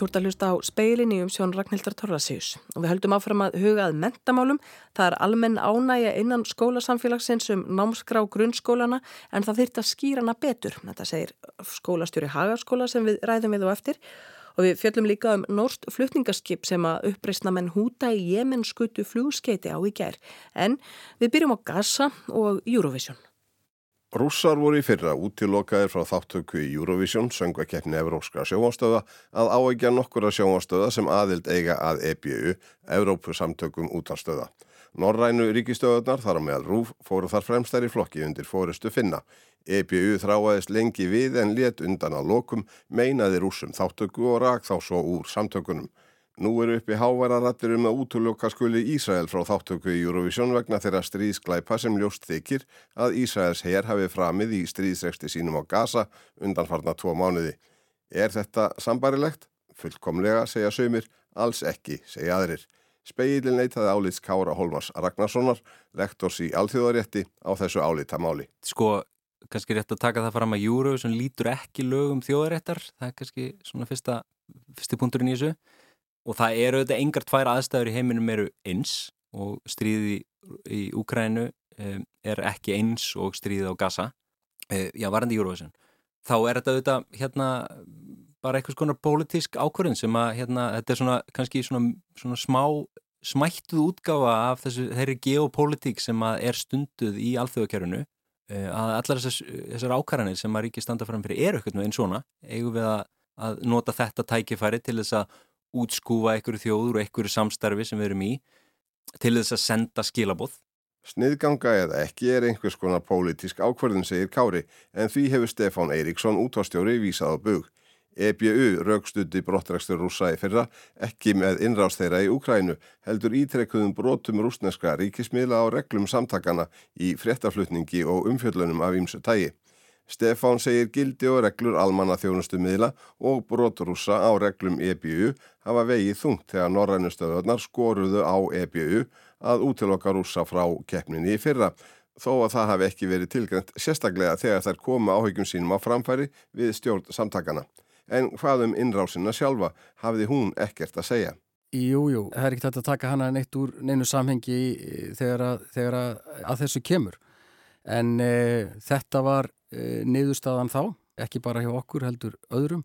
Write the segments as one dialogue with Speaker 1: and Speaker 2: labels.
Speaker 1: Þú ert að hlusta á speilin í umsjón Ragnhildar Torrasíus og við höldum áfram að huga að mentamálum. Það er almenn ánægja innan skólasamfélagsins um námskrá grunnskólana en það þýrt að skýra hana betur. Þetta segir skólastjóri Hagaskóla sem við ræðum við og eftir og við fjöllum líka um Norst flutningaskip sem að uppreysna menn húta í jemenskutu flugskeiti á í gær. En við byrjum á Gaza og Eurovision.
Speaker 2: Rússar voru í fyrra útilokaðir frá þáttöku í Eurovision, söngvakeppni Evrópska sjónvástöða, að áækja nokkura sjónvástöða sem aðild eiga að EBU, Evrópu samtökum útarstöða. Norrænu ríkistöðunar þar á meðal Rúf fóru þar fremstæri flokki undir fórustu finna. EBU þráaðist lengi við en let undan að lokum, meinaði rúsum þáttöku og rak þá svo úr samtökunum. Nú eru uppi háværarattir um að útloka skuli Ísrael frá þáttöku í Eurovision vegna þeirra stríðsklæpa sem ljóst þykir að Ísraels herr hafi framið í stríðsreksti sínum á Gaza undanfarnar tvo mánuði. Er þetta sambarilegt? Fullkomlega, segja sömur, alls ekki, segja aðrir. Speilin leitaði álits Kára Holmars Ragnarssonar, lektors í Alþjóðarétti á þessu álita máli.
Speaker 3: Sko, kannski rétt að taka það fram að Eurovision lítur ekki lögum þjóðaréttar, það er kannski svona fyrsta, fyrsti punkturinn í þessu og það eru auðvitað engar tvær aðstæður í heiminum eru eins og stríði í Úkrænu um, er ekki eins og stríði á Gaza. Uh, já, varandi Eurovision. Þá er þetta auðvitað hérna bara eitthvað svona pólitísk ákvörðin sem að hérna, þetta er svona kannski svona, svona smá smættuð útgáfa af þessu, þeirri geopolítík sem að er stunduð í alþjóðakjörunu uh, að allar þessar, þessar ákvarðanir sem að ríki standa fram fyrir eru eitthvað eins svona. Eigum við að, að nota þetta tækifæri til þess að útskúfa einhverju þjóður og einhverju samstarfi sem við erum í til þess að senda skilaboð.
Speaker 2: Sniðganga eða ekki er einhvers konar pólitísk ákverðin, segir Kári, en því hefur Stefán Eiríksson útvástjóri vísað á bug. EBU raukstuði brottrækstur rúsa í fyrra, ekki með innrást þeirra í Úkrænu, heldur ítrekkuðum brotum rúsneska ríkismiðla á reglum samtakana í fréttaflutningi og umfjöllunum af ímsu tægi. Stefán segir gildi og reglur almanna þjónustu miðla og broturúsa á reglum EBU hafa vegið þungt þegar norrænustöðunar skoruðu á EBU að útiloka rúsa frá keppninni í fyrra þó að það hafi ekki verið tilgjönd sérstaklega þegar þær koma áhyggjum sínum á framfæri við stjórn samtakana. En hvað um innrásina sjálfa hafði hún ekkert að segja?
Speaker 4: Jú, jú, það er ekkert að taka hana neitt úr neinu samhengi þegar að, þegar að, að þessu kemur. En e, þetta var e, niðurstaðan þá, ekki bara hjá okkur heldur öðrum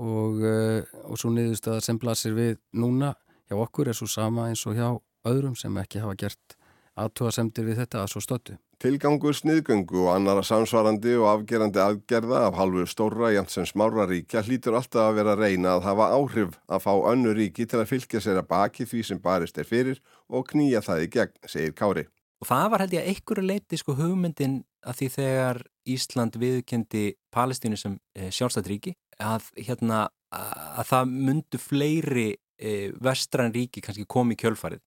Speaker 4: og, e, og svo niðurstaða sem blasir við núna hjá okkur er svo sama eins og hjá öðrum sem ekki hafa gert aðtúa semtir við þetta að svo stöttu.
Speaker 2: Tilgangur sniðgöngu og annara samsvarandi og afgerandi aðgerða af halvu stóra Jansens Mára ríkja hlýtur alltaf að vera að reyna að hafa áhrif að fá önnu ríki til að fylgja sér að baki því sem barist er fyrir og knýja það í gegn, segir Kári.
Speaker 3: Og það var held ég að einhverju leiti sko hugmyndin að því þegar Ísland viðkendi Palestínu sem e, sjálfstætt ríki að, hérna, að það myndu fleiri e, vestran ríki kannski komið í kjölfarið.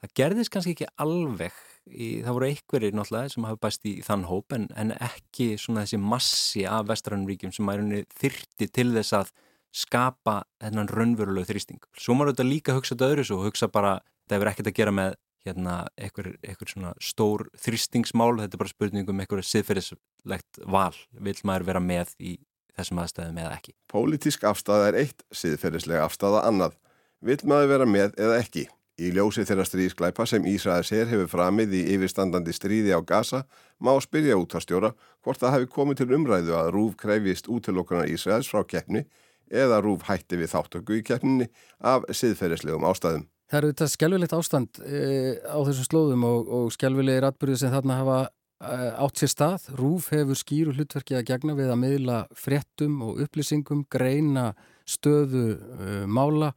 Speaker 3: Það gerðist kannski ekki alveg, í, það voru einhverjir náttúrulega sem hafa bæst í þann hóp en, en ekki svona þessi massi af vestranum ríkjum sem er þyrti til þess að skapa þennan raunverulegu þrýsting. Svo maður auðvitað líka hugsa þetta öðru svo, hugsa bara, það hefur ekkert að gera með hérna einhver, einhver svona stór þrýstingsmál, þetta er bara spurningum einhverju siðferðislegt val vil maður vera með í þessum aðstæðum eða ekki.
Speaker 2: Pólitísk afstæða er eitt siðferðislega afstæða annað vil maður vera með eða ekki í ljósi þeirra stríðsklæpa sem Ísraðis her hefur framið í yfirstandandi stríði á Gaza má spyrja út að stjóra hvort það hefur komið til umræðu að Rúf krefist útilokkunar Ísraðis frá keppni eða Rúf hætti við þáttöku í keppninni af siðferðislegum ástæðum.
Speaker 4: Það eru þetta skjálfilegt ástand e, á þessum slóðum og, og skjálfilegir atbyrðið sem þarna hafa e, átt sér stað. Rúf hefur skýru hlutverki að gegna við að miðla fréttum og upplýsingum, greina stöðu e, mála,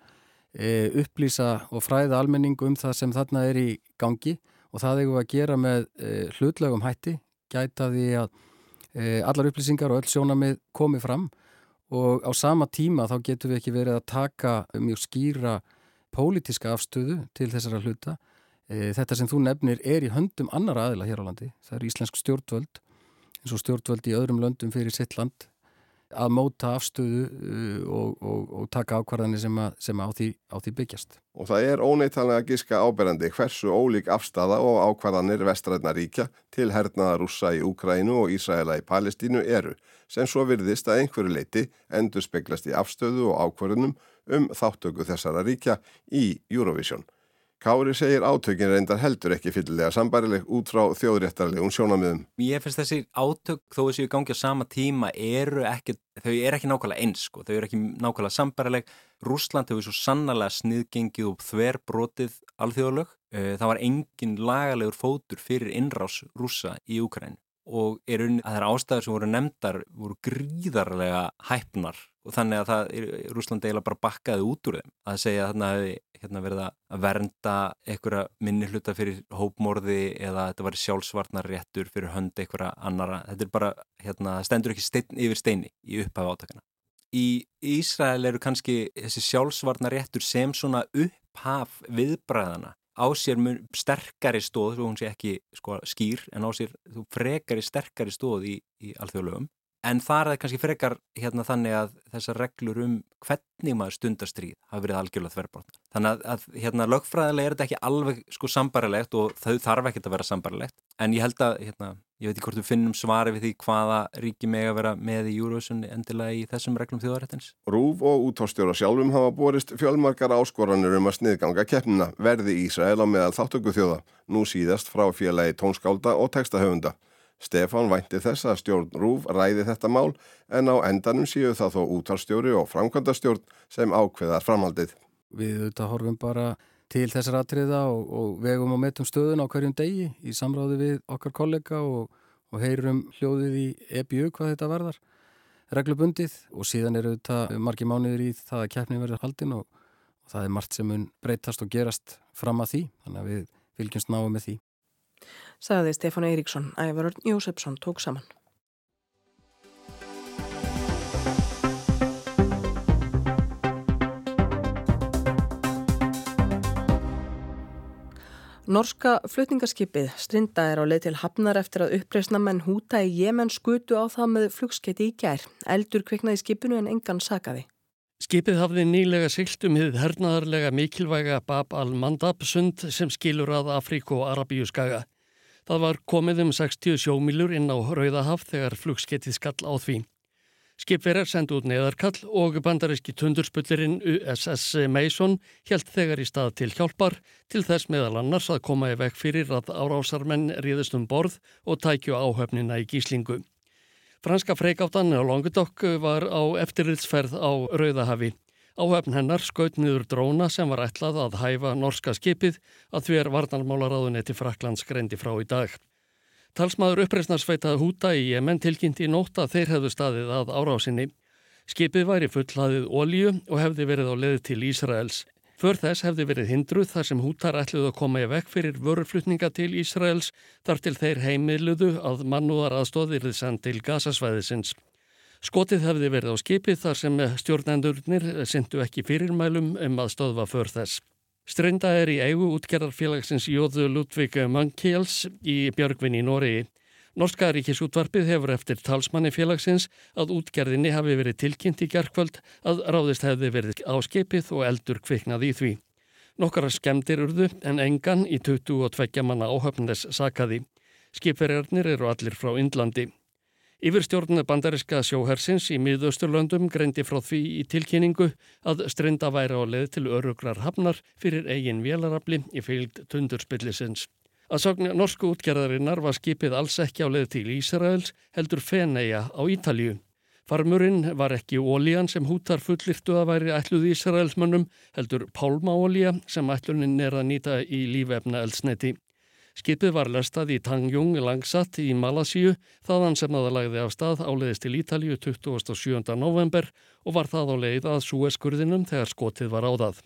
Speaker 4: upplýsa og fræða almenning um það sem þarna er í gangi. Og það hefur að gera með hlutlegum hætti, gæta því að allar upplýsingar og öll sjónamið komi fram. Og á sama tíma þá getur við ekki verið að taka mjög skýra pólitiska afstöðu til þessara hluta. E, þetta sem þú nefnir er í höndum annar aðila hér á landi. Það er íslensk stjórnvöld eins og stjórnvöld í öðrum löndum fyrir sitt land að móta afstöðu uh, og, og, og taka ákvarðanir sem, að, sem á, því, á því byggjast.
Speaker 2: Og það er óneittanlega gíska áberandi hversu ólík afstafa og ákvarðanir vestræðna ríkja til hernaða rúsa í Úkrænu og Ísraela í Palestínu eru sem svo virðist að einhverju leiti endur speglast í afstöðu og ákvarðunum um þáttöku þessara ríkja í Eurovision. Kári segir átökin reyndar heldur ekki fyllilega sambarileg út frá þjóðréttarlegum sjónamiðum.
Speaker 3: Ég finnst þessi átök þó þessi við gangi á sama tíma eru ekki, þau eru ekki nákvæmlega eins sko, þau eru ekki nákvæmlega sambarileg. Rúsland hefur svo sannlega sniðgengið og þverbrotið alþjóðalög. Eh, það var engin lagalegur fótur fyrir innrás rúsa í Ukræn og er unni að það er ástæður sem voru nefndar voru gríðarlega hæpnar og þannig að það er Rúsland eiginlega bara bakkaði út úr þeim. Að segja að þarna hefði hérna, verið að vernda einhverja minni hluta fyrir hópmorði eða þetta var sjálfsvarnar réttur fyrir hönd einhverja annara þetta er bara, hérna, stendur ekki stein, yfir steini í upphafa átakana Í Ísrael eru kannski þessi sjálfsvarnar réttur sem svona upphaf viðbræðana á sér sterkari stóð, hún sé ekki sko, skýr, en á sér frekari sterkari stóð í, í alþjóðlögum En þar er það kannski frekar hérna þannig að þessar reglur um hvernig maður stundastrýð hafa verið algjörlega þverbrotna. Þannig að, að hérna lögfræðilega er þetta ekki alveg sko sambarilegt og þau þarf ekki að vera sambarilegt. En ég held að, hérna, ég veit ekki hvort við finnum svari við því hvaða ríki meg að vera með í Júruvísun endilega í þessum reglum þjóðaréttins.
Speaker 2: Rúf og útástjóra sjálfum hafa borist fjölmarkar áskoranir um að sniðganga keppnina verði Ísrael á meðal þáttöku þjóða, nú síðast frá félagi tónskálda og textahöfunda. Stefán vænti þess að stjórn Rúf ræði þetta mál en á endanum séu það þó útarstjóri og framkvæmdastjórn sem ákveðar framhaldið.
Speaker 4: Við auðvitað horfum bara til þessar atriða og, og vegum og metum stöðun á hverjum degi í samráði við okkar kollega og, og heyrum hljóðið í EBU hvað þetta varðar reglubundið og síðan eru þetta margi mánuður í það að keppni verður haldin og, og það er margt sem mun breytast og gerast fram að því þannig að við fylgjumst náum með því
Speaker 1: sagði Stefán Eiríksson. Ævarörn Jósefsson tók saman. Norska flutningarskipið Strinda er á leið til hafnar eftir að uppreysna menn húta í Jemen skutu á það með flugskeiti í gær. Eldur kviknaði skipinu en engan sakaði.
Speaker 5: Skipið hafði nýlega silt um hið hernaðarlega mikilvæga Bab al-Mandab sund sem skilur að Afríku og Arabíu skaga. Það var komið um 60 sjómilur inn á Rauðahaf þegar flugskettið skall á því. Skipverjar sendu út neðarkall og bandaríski tundurspöllirinn USS Mason helt þegar í stað til hjálpar til þess meðal annars að koma í vekk fyrir að árásarmenn ríðist um borð og tækju áhöfnina í gíslingu. Franska freikáttan á Longedokk var á eftirriðsferð á Rauðahafi. Áhefn hennar skaut niður dróna sem var ætlað að hæfa norska skipið að því er varnarmálaráðuneti Fraklands greindi frá í dag. Talsmaður uppreysnarsveitað húta í Jemen tilkynnti í nótt að þeir hefðu staðið að árásinni. Skipið væri fullhlaðið ólíu og hefði verið á leið til Ísraels. För þess hefði verið hindruð þar sem hútar ætluð að koma í vekk fyrir vöruflutninga til Ísraels þar til þeir heimiluðu að mannúðar aðstóðir þið send til gasasvæðisins. Skotið hefði verið á skipið þar sem stjórnendurnir syndu ekki fyrirmælum um að stöðva för þess. Strenda er í eigu útgerðarfélagsins Jóðu Ludvig Mankels í Björgvin í Nóriði. Norska ríkisútvarpið hefur eftir talsmanni félagsins að útgerðinni hafi verið tilkynnt í gerðkvöld að ráðist hefði verið á skipið og eldur kviknað í því. Nokkara skemdir urðu en engan í 22 manna áhöfndes sakaði. Skipverjarnir eru allir frá Indlandi. Yfirstjórnuna bandariska sjóhersins í miðausturlöndum greindi frá því í tilkynningu að strinda væri á leið til örugrar hafnar fyrir eigin vélarafli í fylgd tundurspillisins. Að sogna norsku útgerðarinnar var skipið alls ekki á leið til Ísraels heldur Feneja á Ítalju. Farmurinn var ekki ólíjan sem hútar fullirtu að væri ætluð Ísraelsmönnum heldur pálmaólíja sem ætluninn er að nýta í lífefna eldsneti. Skipið var lestað í Tangjung langsat í Malasíu þaðan sem það lagði af stað áleiðist til Ítalju 27. november og var það á leið að Súeskurðinum þegar skotið var áðað.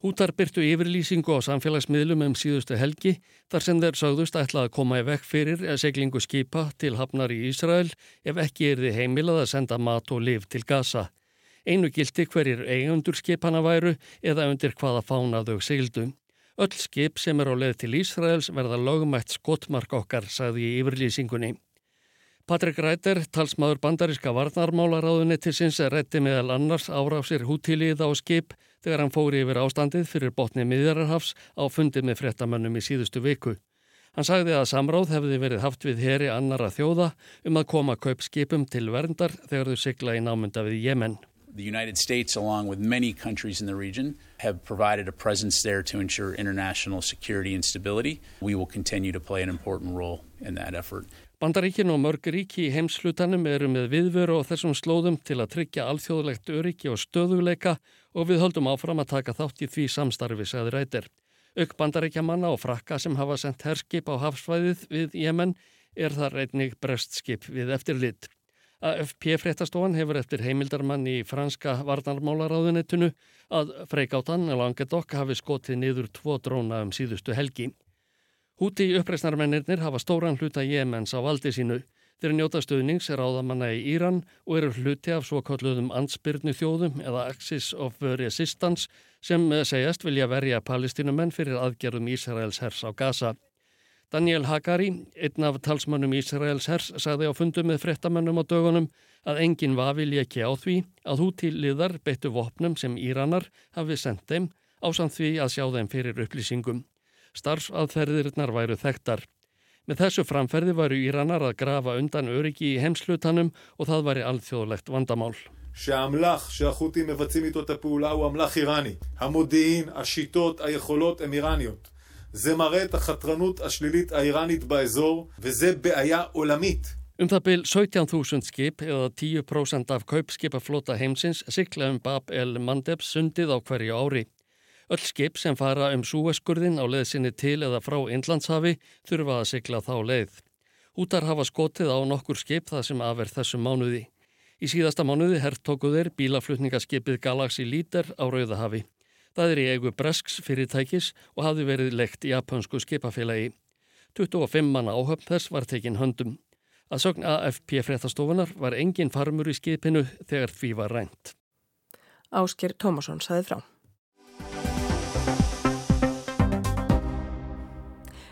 Speaker 5: Hútar byrtu yfirlýsingu á samfélagsmiðlum um síðustu helgi þar sem þeir sagðust ætla að koma í vekk fyrir seglingu skipa til hafnar í Ísrael ef ekki er þið heimilað að senda mat og liv til Gaza. Einu gildi hverjir eigundur skipana væru eða undir hvaða fánaðau segldu. Öll skip sem er á leið til Ísraels verða lögumætt skotmark okkar, sagði í yfirlýsingunni. Patrik Ræter, talsmaður bandaríska varnarmálaráðunettisins, rétti meðal annars árásir húttílið á skip þegar hann fóri yfir ástandið fyrir botni miðjararhafs á fundið með frettamönnum í síðustu viku. Hann sagði að samráð hefði verið haft við heri annara þjóða um að koma kaup skipum til verndar þegar þau sigla í námynda við Jemenn.
Speaker 6: The United States, along with many countries in the region, have provided a presence there to ensure international security and stability. We will continue to play an important role in that effort.
Speaker 5: Bandaríkin og mörg ríki í heimslutanum eru með viðveru á þessum slóðum til að tryggja alþjóðlegt öryggi og stöðuleika og við höldum áfram að taka þátt í því samstarfi, sagði rætir. Auk bandaríkja manna og frakka sem hafa sendt herskip á hafsvæðið við Jemen er það reyning brestskip við eftirlit. AFP fréttastofan hefur eftir heimildarmann í franska varnarmálaráðunettinu að freikáttan Languedoc hafi skotið niður tvo dróna um síðustu helgi. Húti uppreisnarmennir hafa stóran hluta Jemens á valdi sínu. Þeir njóta stöðnings er áðamanna í Íran og eru hluti af svo kalluðum ansbyrnu þjóðum eða Axis of Resistance sem segjast vilja verja palestinumenn fyrir aðgerðum Ísraels hers á Gaza. Daniel Hagari, einn af talsmannum Ísraels hers, sagði á fundu með frettamennum á dögunum að enginn vafil ekki á því að hútiliðar beittu vopnum sem Íranar hafi sendt þeim ásamt því að sjá þeim fyrir upplýsingum. Starfsaðferðirinnar væru þekktar. Með þessu framferði varu Íranar að grafa undan öryggi í heimslutanum og það væri alþjóðlegt vandamál.
Speaker 7: שהאמל"ח שהחות'ים מבצעים איתו את הפעולה הוא אמל"ח איראני. המודיעין, השיטות, היכולות הם איראניות. זה מראה את החתרנות השלילית האיראנית באזור, וזה בעיה עולמית.
Speaker 5: Um það byl 17.000 skip eða 10% af kaupskipaflota heimsins sikla um Bab el-Mandeb sundið á hverju ári. Öll skip sem fara um súeskurðin á leðsinni til eða frá Inlandshafi þurfa að sikla þá leið. Útar hafa skotið á nokkur skip það sem aðverð þessum mánuði. Í síðasta mánuði herrtóku þeir bílaflutningaskipið Galaxy Leader á Rauðahafi. Það er í eigu Bresks fyrirtækis og hafði verið lekt japansku skipafélagi. 25 manna áhöfn þess var tekin höndum. Að sögn AFP fréttastofunar var engin farmur í skipinu þegar því var rænt.
Speaker 1: Ásker Tómasson saði frá.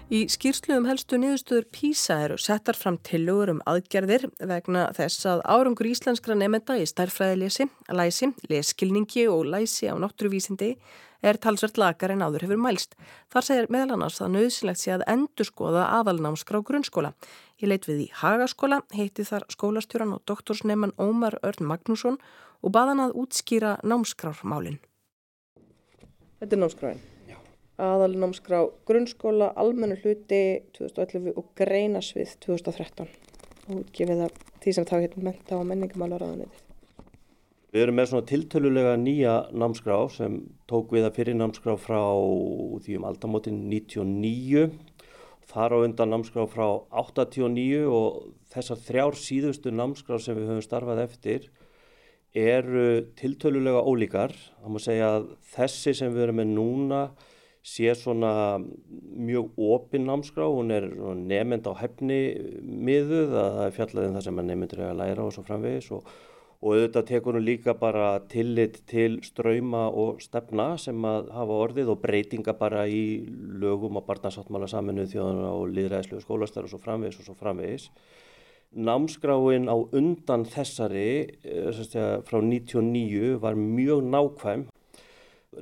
Speaker 1: Í skýrslu um helstu niðurstöður PISA eru settar fram tillögur um aðgerðir vegna þess að árangur íslenskra nefnda í stærfræðilesi, læsi, leskilningi og læsi á náttúruvísindi er talsvert lagar en áður hefur mælst. Þar segir meðal annars að nöðsynlegt sé að endur skoða aðalnámskrá grunnskóla. Ég leit við í Hagaskóla, heiti þar skólastjóran og doktorsnefn Ómar Örn Magnússon og baðan að útskýra námskrármálinn. Þetta er námskráin aðalnámskrá grunnskóla, almennu hluti 2011 og greinasvið 2013 og útgifið af því sem þá heitum menta og menningamála ráðanitið.
Speaker 8: Við erum með svona tiltölulega nýja námskrá sem tók við að fyrir námskrá frá því um aldamótin 99 þar á undan námskrá frá 89 og þessar þrjár síðustu námskrá sem við höfum starfað eftir eru tiltölulega ólíkar. Það má segja að þessi sem við erum með núna sé svona mjög opinn námskrá, hún er nefnd á hefni miðuð að það er fjallaðin um það sem nefndur er að læra og svo framvegis og, og auðvitað tekur hún líka bara tillit til ströyma og stefna sem að hafa orðið og breytinga bara í lögum og barnasáttmála saminu þjóðana og liðræðslu og skólastar og svo framvegis og svo framvegis. Námskráin á undan þessari eh, frá 99 var mjög nákvæm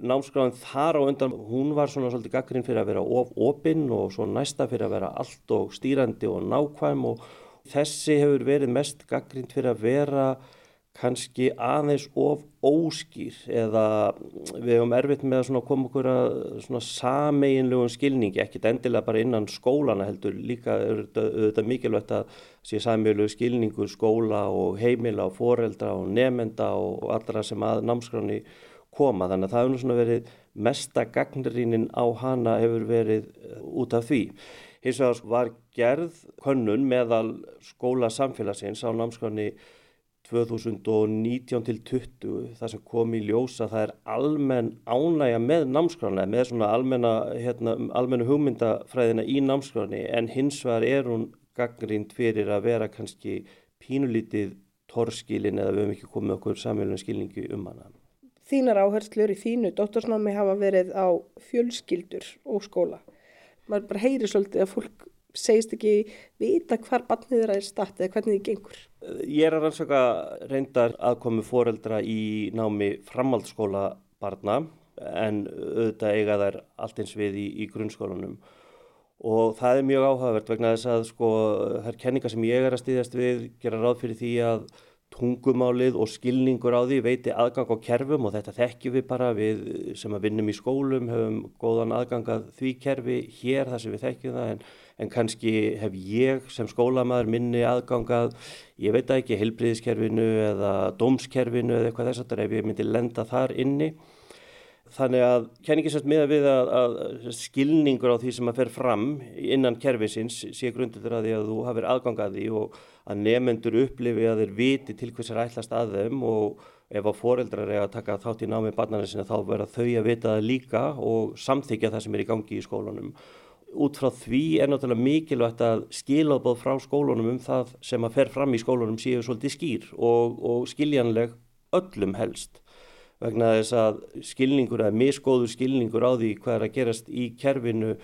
Speaker 8: námskráðin þar á undan, hún var svona svolítið gaggrinn fyrir að vera of opinn og svo næsta fyrir að vera allt og stýrandi og nákvæm og þessi hefur verið mest gaggrinn fyrir að vera kannski aðeins of óskýr eða við hefum erfitt með að koma okkur að sameinlegum skilningi, ekkit endilega bara innan skólana heldur, líka þetta mikilvægt að sé sameinlegu skilningu skóla og heimila og foreldra og nefenda og allra sem að námskráni koma þannig að það hefur svona verið mesta gagnrýnin á hana hefur verið eh, út af því. Hins vegar var gerð könnun meðal skóla samfélagsins á námskráni 2019 til 20 það sem kom í ljósa það er almenn ánægja með námskrána með svona almenna, hérna, almenna hugmyndafræðina í námskráni en hins vegar er hún gagnrýnd fyrir að vera kannski pínulítið torskilin eða við hefum ekki komið okkur samfélagsskilningi skilningi um hana
Speaker 1: þínar áherslur í þínu dóttorsnámi hafa verið á fjölskyldur og skóla. Maður bara heyri svolítið að fólk segist ekki vita hvar barnið þeirra er statt eða hvernig þið gengur.
Speaker 8: Ég er að rannsaka reyndar aðkomi foreldra í námi framhaldsskóla barna en auðvitað eiga þær allt eins við í, í grunnskólanum og það er mjög áhugavert vegna þess að sko þær kenningar sem ég er að stýðast við gera ráð fyrir því að tungumálið og skilningur á því veiti aðgang á kerfum og þetta þekkjum við bara við sem að vinnum í skólum höfum góðan aðgang að því kerfi hér þar sem við þekkjum það en, en kannski hef ég sem skólamæður minni aðgang að, ég veit ekki, helbriðiskerfinu eða dómskerfinu eða eitthvað þess að ef ég myndi lenda þar inni Þannig að kenningisast með að við að, að skilningur á því sem að fer fram innan kerfisins sé grundur að því að þú hafið aðgangaði og að nefnendur upplifi að þeir viti til hvers er ætlast að þeim og ef að foreldrar er að taka þátt í námi barnarinn sinna þá verða þau að vita það líka og samþykja það sem er í gangi í skólunum. Út frá því er náttúrulega mikilvægt að skilabóð frá skólunum um það sem að fer fram í skólunum séu svolítið skýr og, og skiljanleg öllum helst vegna þess að skilningur eða miskóður skilningur á því hvað er að gerast í kerfinu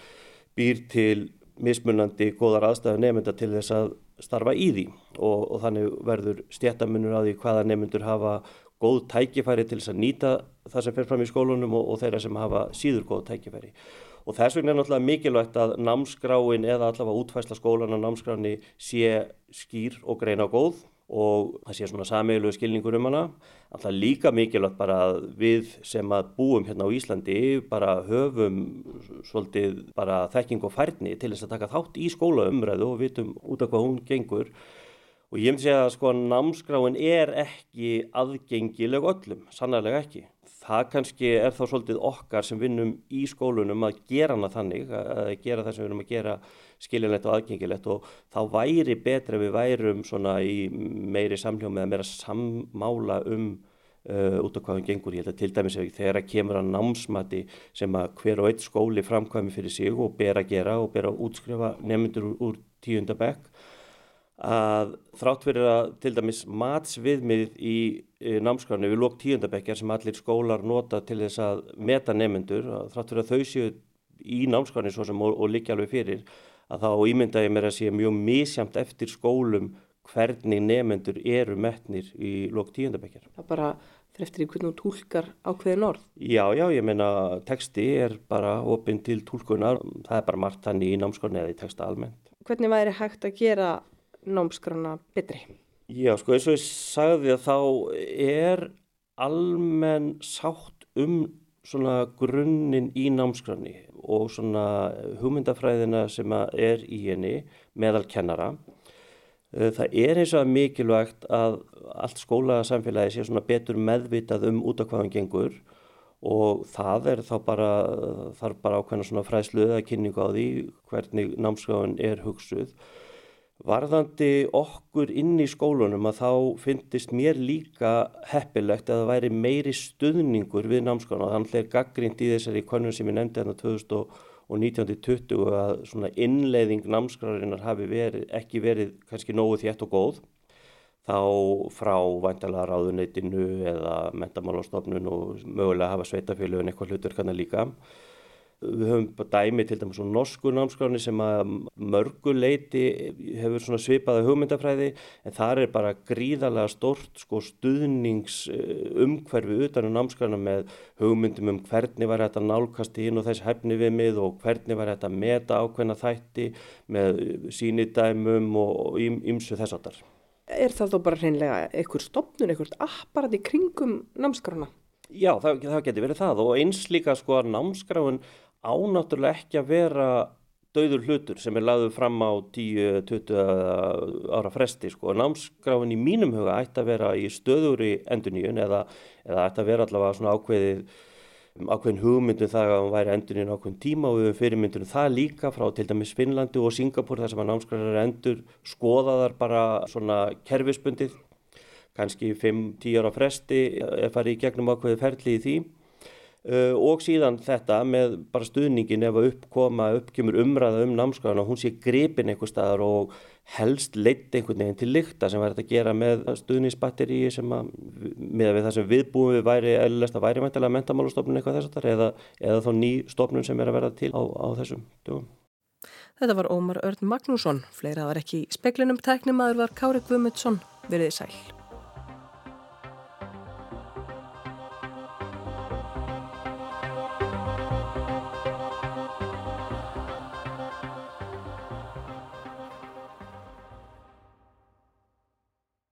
Speaker 8: býr til mismunandi góðar aðstæðu nefnda til þess að starfa í því og, og þannig verður stjættamunur á því hvaða nefndur hafa góð tækifæri til þess að nýta það sem fer fram í skólunum og, og þeirra sem hafa síður góð tækifæri. Og þess vegna er náttúrulega mikilvægt að námskráin eða allavega útfæsla skólan á námskráni sé skýr og greina góð og það sé svona sameilu skilningur um hana. Alltaf líka mikilvægt bara að við sem að búum hérna á Íslandi bara höfum svolítið bara þekking og færni til þess að taka þátt í skólaumræðu og vitum út af hvað hún gengur. Og ég myndi segja að sko námskráin er ekki aðgengileg öllum, sannarlega ekki. Það kannski er þá svolítið okkar sem vinnum í skólunum að gera hana þannig, að gera það sem við erum að gera skiljanlegt og aðgengilegt og þá væri betra við værum svona í meiri samljóð með að meira sammála um uh, út af hvað hann gengur. Ég held að til dæmis þegar að kemur að námsmati sem að hver og eitt skóli framkvæmi fyrir sig og ber að gera og ber að útskrifa nefndur úr, tíundabekk að þrátt fyrir að til dæmis matsviðmið í námskránu við lók tíundabekkjar sem allir skólar nota til þess að meta nefnendur, þrátt fyrir að þau séu í námskránu svo sem og, og liggja alveg fyrir að þá ímynda ég mér að sé mjög misjamt eftir skólum hvernig nefnendur eru metnir í lók tíundabekjar.
Speaker 1: Það bara fyrir eftir í hvernig þú tólkar ákveðin orð?
Speaker 8: Já, já, ég meina texti er bara opinn til tólkunar, það er bara margt þannig í námskránu eða í texta almennt.
Speaker 1: Hvernig væri hægt að gera námskrána betri?
Speaker 8: Já, sko eins og ég sagði að þá er almenn sátt um svona grunninn í námskráni og svona hugmyndafræðina sem er í henni meðal kennara. Eh, það er eins og mikilvægt að allt skólasamfélagi sé svona betur meðvitað um út af hvaðan gengur og það er þá bara, þarf bara ákveðna svona fræslu eða kynningu á því hvernig námskráin er hugsuð Varðandi okkur inn í skólunum að þá finnist mér líka heppilegt að það væri meiri stuðningur við námskólan og þannig er gaggrind í þessari konun sem ég nefndi hérna 2019-20 að svona innleiðing námskólarinnar hafi verið, ekki verið kannski nógu þétt og góð þá frá væntalega ráðuneytinu eða mentamálastofnun og mögulega hafa sveitafélögun eitthvað hlutur kannar líka. Við höfum dæmi til dæmis á norsku námskráni sem að mörguleiti hefur svona svipaða hugmyndafræði en þar er bara gríðarlega stort sko stuðningsumhverfi utan á um námskrána með hugmyndum um hvernig var þetta nálkast inn og þess hefni við mið og hvernig var þetta meta ákveðna þætti með sínidæmum og ymsu þess aftar.
Speaker 1: Er það þó bara hreinlega einhver stopnun, einhvert apparat í kringum námskrána?
Speaker 8: Já, það, það getur verið það og eins líka sko að námskráin ánáttúrulega ekki að vera dauður hlutur sem er lagður fram á 10-20 ára fresti sko. Námsgráfin í mínum huga ætti að vera í stöður í enduníun eða, eða ætti að vera allavega svona ákveðið ákveðin hugmyndum það að hann væri enduníun ákveðin tíma og við höfum fyrirmyndunum það líka frá til dæmis Finnlandi og Singapur þar sem að námsgráfin er endur skoðaðar bara svona kerfisbundið kannski 5-10 ára fresti er farið í gegnum ákveði ferli í því Uh, og síðan þetta með bara stuðningin ef að uppkoma, uppkjömmur umræða um námskráðuna, hún sé gripin einhver staðar og helst leitt einhvern veginn til lykta sem væri þetta að gera með stuðningsbatteríi sem að með það sem viðbúum við væri eðlilegt að væri mæntilega mentamálustofnun eitthvað þess að það eða, eða þá ný stofnun sem er að verða til á, á þessum dögum.
Speaker 1: Þetta var Ómar Örn Magnússon, fleira var ekki í speklinum, tæknimaður var Kári Guðmundsson, veriði sæl.